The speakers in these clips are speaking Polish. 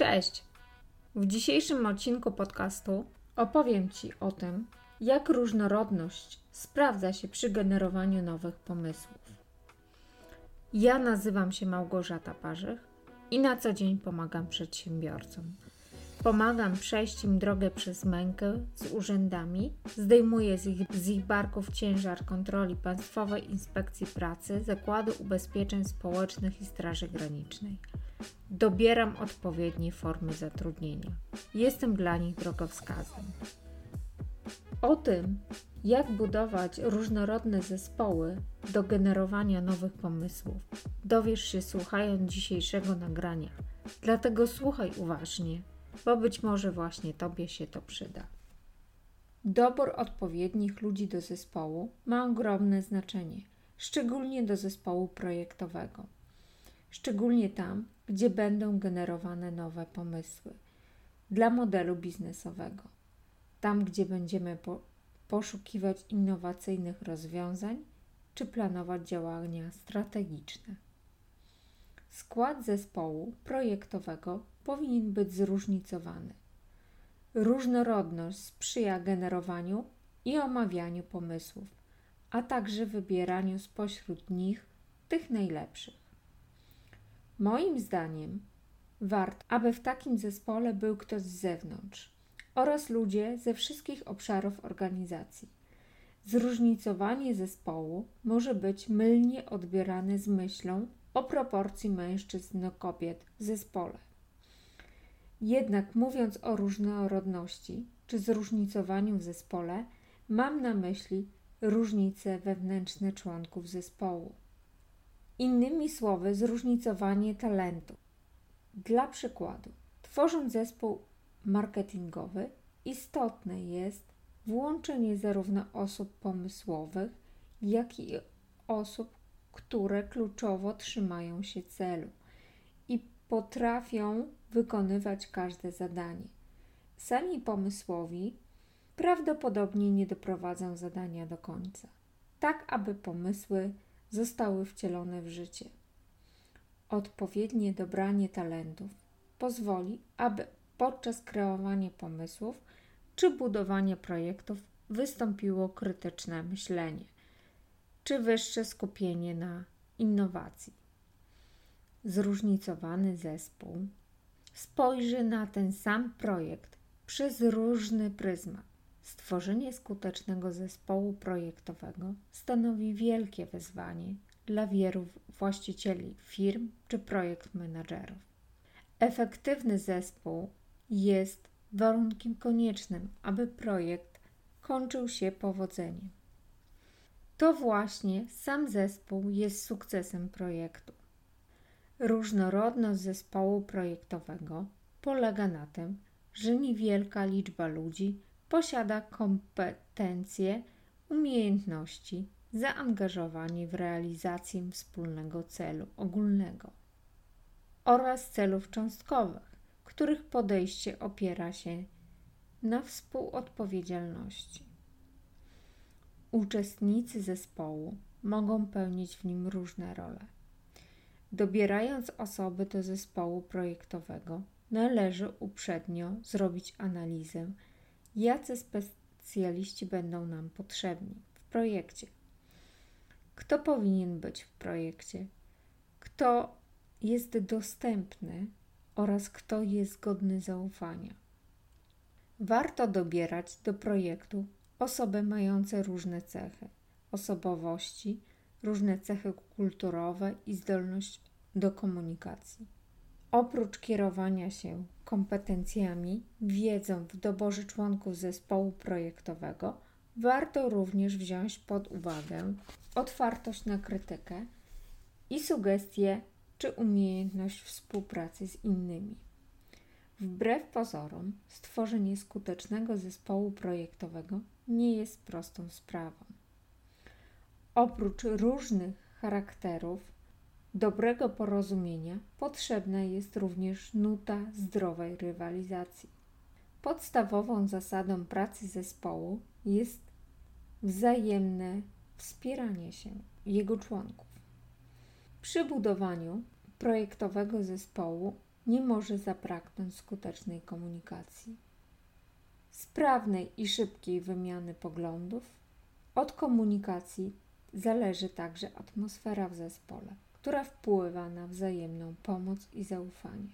Cześć! W dzisiejszym odcinku podcastu opowiem Ci o tym, jak różnorodność sprawdza się przy generowaniu nowych pomysłów. Ja nazywam się Małgorzata Parzych i na co dzień pomagam przedsiębiorcom. Pomagam przejść im drogę przez mękę z urzędami, zdejmuję z ich, z ich barków ciężar kontroli Państwowej Inspekcji Pracy, Zakładu Ubezpieczeń Społecznych i Straży Granicznej. Dobieram odpowiednie formy zatrudnienia. Jestem dla nich drogowskazem. O tym, jak budować różnorodne zespoły do generowania nowych pomysłów, dowiesz się słuchając dzisiejszego nagrania. Dlatego słuchaj uważnie, bo być może właśnie Tobie się to przyda. Dobór odpowiednich ludzi do zespołu ma ogromne znaczenie, szczególnie do zespołu projektowego. Szczególnie tam, gdzie będą generowane nowe pomysły dla modelu biznesowego. Tam, gdzie będziemy po, poszukiwać innowacyjnych rozwiązań czy planować działania strategiczne. Skład zespołu projektowego powinien być zróżnicowany. Różnorodność sprzyja generowaniu i omawianiu pomysłów, a także wybieraniu spośród nich tych najlepszych. Moim zdaniem warto, aby w takim zespole był ktoś z zewnątrz oraz ludzie ze wszystkich obszarów organizacji. Zróżnicowanie zespołu może być mylnie odbierane z myślą o proporcji mężczyzn do kobiet w zespole. Jednak mówiąc o różnorodności czy zróżnicowaniu w zespole, mam na myśli różnice wewnętrzne członków zespołu. Innymi słowy, zróżnicowanie talentu. Dla przykładu, tworząc zespół marketingowy, istotne jest włączenie zarówno osób pomysłowych, jak i osób, które kluczowo trzymają się celu i potrafią wykonywać każde zadanie. Sami pomysłowi prawdopodobnie nie doprowadzą zadania do końca, tak aby pomysły zostały wcielone w życie. Odpowiednie dobranie talentów pozwoli, aby podczas kreowania pomysłów czy budowania projektów wystąpiło krytyczne myślenie czy wyższe skupienie na innowacji. Zróżnicowany zespół spojrzy na ten sam projekt przez różny pryzmat. Stworzenie skutecznego zespołu projektowego stanowi wielkie wyzwanie dla wielu właścicieli firm czy projekt menedżerów. Efektywny zespół jest warunkiem koniecznym, aby projekt kończył się powodzeniem. To właśnie sam zespół jest sukcesem projektu. Różnorodność zespołu projektowego polega na tym, że niewielka liczba ludzi posiada kompetencje, umiejętności, zaangażowanie w realizację wspólnego celu ogólnego oraz celów cząstkowych, których podejście opiera się na współodpowiedzialności. Uczestnicy zespołu mogą pełnić w nim różne role. Dobierając osoby do zespołu projektowego, należy uprzednio zrobić analizę, jacy specjaliści będą nam potrzebni w projekcie. Kto powinien być w projekcie? Kto jest dostępny oraz kto jest godny zaufania? Warto dobierać do projektu osoby mające różne cechy osobowości, różne cechy kulturowe i zdolność do komunikacji. Oprócz kierowania się kompetencjami, wiedzą w doborze członków zespołu projektowego, warto również wziąć pod uwagę otwartość na krytykę i sugestie czy umiejętność współpracy z innymi. Wbrew pozorom, stworzenie skutecznego zespołu projektowego nie jest prostą sprawą. Oprócz różnych charakterów dobrego porozumienia, potrzebna jest również nuta zdrowej rywalizacji. Podstawową zasadą pracy zespołu jest wzajemne wspieranie się jego członków. Przy budowaniu projektowego zespołu nie może zabraknąć skutecznej komunikacji, sprawnej i szybkiej wymiany poglądów. Od komunikacji zależy także atmosfera w zespole, która wpływa na wzajemną pomoc i zaufanie.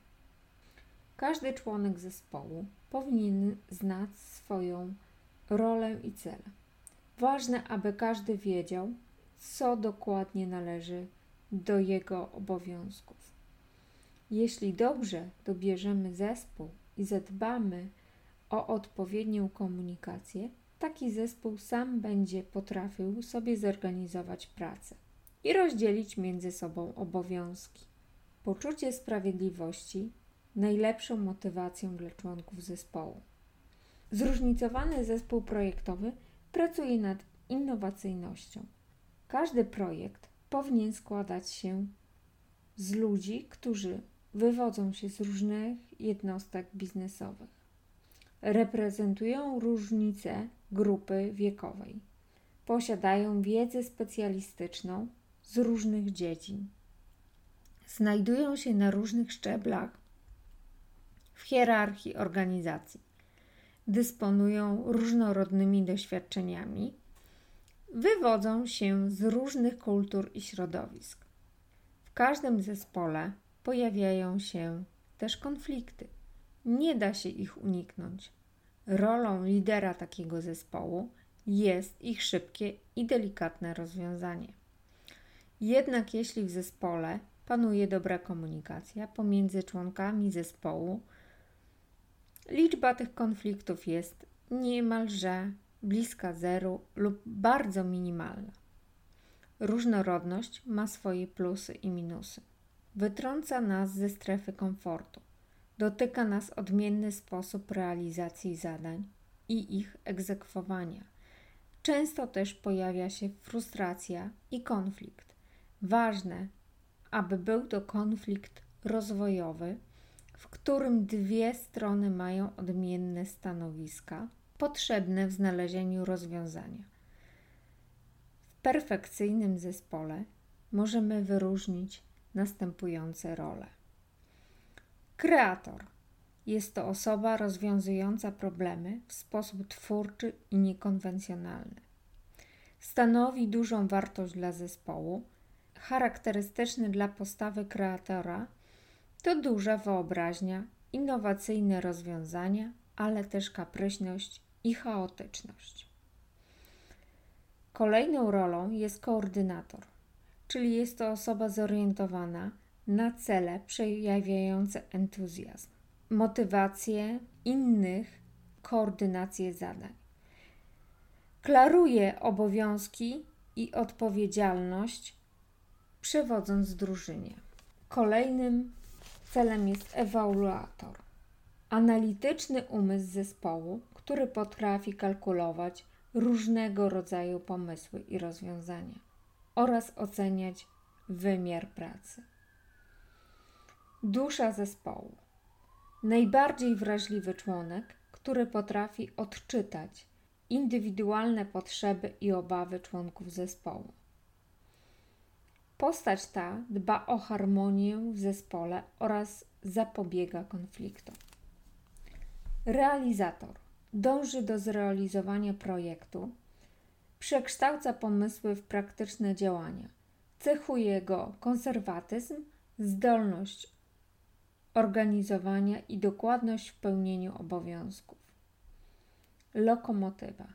Każdy członek zespołu powinien znać swoją rolę i cele. Ważne, aby każdy wiedział, co dokładnie należy do jego obowiązków. Jeśli dobrze dobierzemy zespół i zadbamy o odpowiednią komunikację, taki zespół sam będzie potrafił sobie zorganizować pracę i rozdzielić między sobą obowiązki. Poczucie sprawiedliwości najlepszą motywacją dla członków zespołu. Zróżnicowany zespół projektowy pracuje nad innowacyjnością. Każdy projekt powinien składać się z ludzi, którzy wywodzą się z różnych jednostek biznesowych. Reprezentują różnice grupy wiekowej. Posiadają wiedzę specjalistyczną z różnych dziedzin. Znajdują się na różnych szczeblach w hierarchii organizacji. Dysponują różnorodnymi doświadczeniami. Wywodzą się z różnych kultur i środowisk. W każdym zespole pojawiają się też konflikty. Nie da się ich uniknąć. Rolą lidera takiego zespołu jest ich szybkie i delikatne rozwiązanie. Jednak jeśli w zespole panuje dobra komunikacja pomiędzy członkami zespołu, liczba tych konfliktów jest niemalże bliska zeru lub bardzo minimalna. Różnorodność ma swoje plusy i minusy. Wytrąca nas ze strefy komfortu. Dotyka nas odmienny sposób realizacji zadań i ich egzekwowania. Często też pojawia się frustracja i konflikt. Ważne, aby był to konflikt rozwojowy, w którym dwie strony mają odmienne stanowiska, potrzebne w znalezieniu rozwiązania. W perfekcyjnym zespole możemy wyróżnić następujące role. Kreator jest to osoba rozwiązująca problemy w sposób twórczy i niekonwencjonalny. Stanowi dużą wartość dla zespołu. Charakterystyczny dla postawy kreatora to duża wyobraźnia, innowacyjne rozwiązania, ale też kapryśność i chaotyczność. Kolejną rolą jest koordynator czyli jest to osoba zorientowana na cele przejawiające entuzjazm, motywację innych, koordynację zadań. Klaruje obowiązki i odpowiedzialność, przewodząc drużynie. Kolejnym celem jest ewaluator. Analityczny umysł zespołu, który potrafi kalkulować różnego rodzaju pomysły i rozwiązania oraz oceniać wymiar pracy. Dusza zespołu. Najbardziej wrażliwy członek, który potrafi odczytać indywidualne potrzeby i obawy członków zespołu. Postać ta dba o harmonię w zespole oraz zapobiega konfliktom. Realizator dąży do zrealizowania projektu przekształca pomysły w praktyczne działania. Cechuje go konserwatyzm, zdolność organizowania i dokładność w pełnieniu obowiązków. Lokomotywa.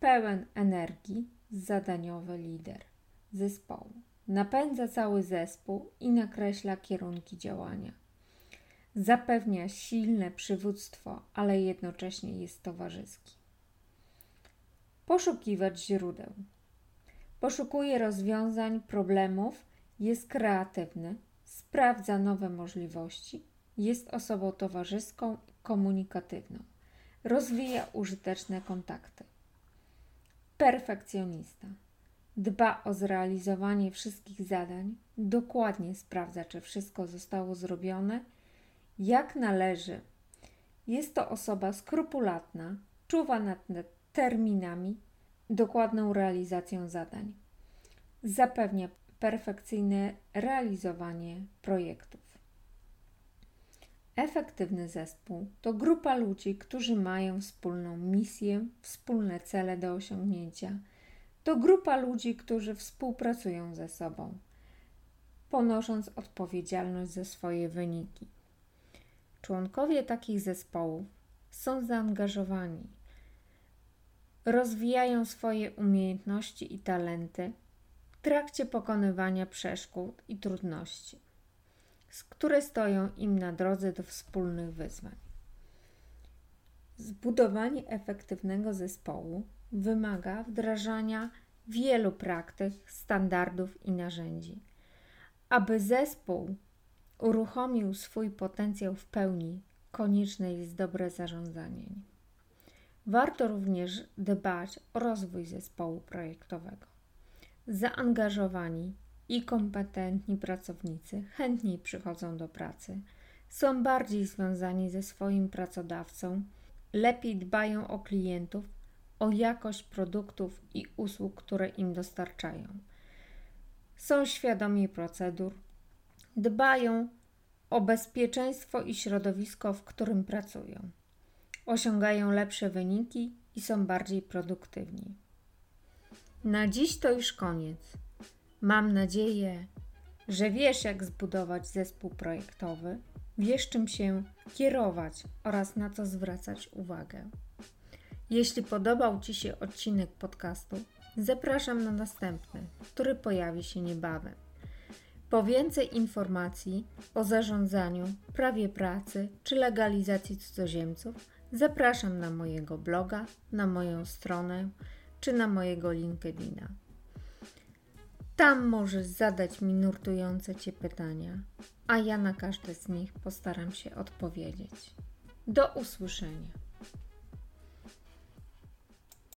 Pełen energii, zadaniowy lider zespołu. Napędza cały zespół i nakreśla kierunki działania. Zapewnia silne przywództwo, ale jednocześnie jest towarzyski. Poszukiwać źródeł. Poszukuje rozwiązań problemów, jest kreatywny, sprawdza nowe możliwości, jest osobą towarzyską, komunikatywną, rozwija użyteczne kontakty. Perfekcjonista. Dba o zrealizowanie wszystkich zadań, dokładnie sprawdza, czy wszystko zostało zrobione jak należy. Jest to osoba skrupulatna, czuwa nad terminami, dokładną realizacją zadań. Zapewnia perfekcyjne realizowanie projektów. Efektywny zespół to grupa ludzi, którzy mają wspólną misję, wspólne cele do osiągnięcia. To grupa ludzi, którzy współpracują ze sobą, ponosząc odpowiedzialność za swoje wyniki. Członkowie takich zespołów są zaangażowani, rozwijają swoje umiejętności i talenty w trakcie pokonywania przeszkód i trudności które stoją im na drodze do wspólnych wyzwań. Zbudowanie efektywnego zespołu wymaga wdrażania wielu praktyk, standardów i narzędzi. Aby zespół uruchomił swój potencjał w pełni, konieczne jest dobre zarządzanie. Warto również dbać o rozwój zespołu projektowego. Zaangażowani i kompetentni pracownicy chętniej przychodzą do pracy, są bardziej związani ze swoim pracodawcą, lepiej dbają o klientów, o jakość produktów i usług, które im dostarczają. Są świadomi procedur, dbają o bezpieczeństwo i środowisko, w którym pracują. Osiągają lepsze wyniki i są bardziej produktywni. Na dziś to już koniec. Mam nadzieję, że wiesz, jak zbudować zespół projektowy, wiesz, czym się kierować oraz na co zwracać uwagę. Jeśli podobał Ci się odcinek podcastu, zapraszam na następny, który pojawi się niebawem. Po więcej informacji o zarządzaniu, prawie pracy czy legalizacji cudzoziemców, zapraszam na mojego bloga, na moją stronę czy na mojego LinkedIna. Tam możesz zadać mi nurtujące Cię pytania, a ja na każde z nich postaram się odpowiedzieć. Do usłyszenia.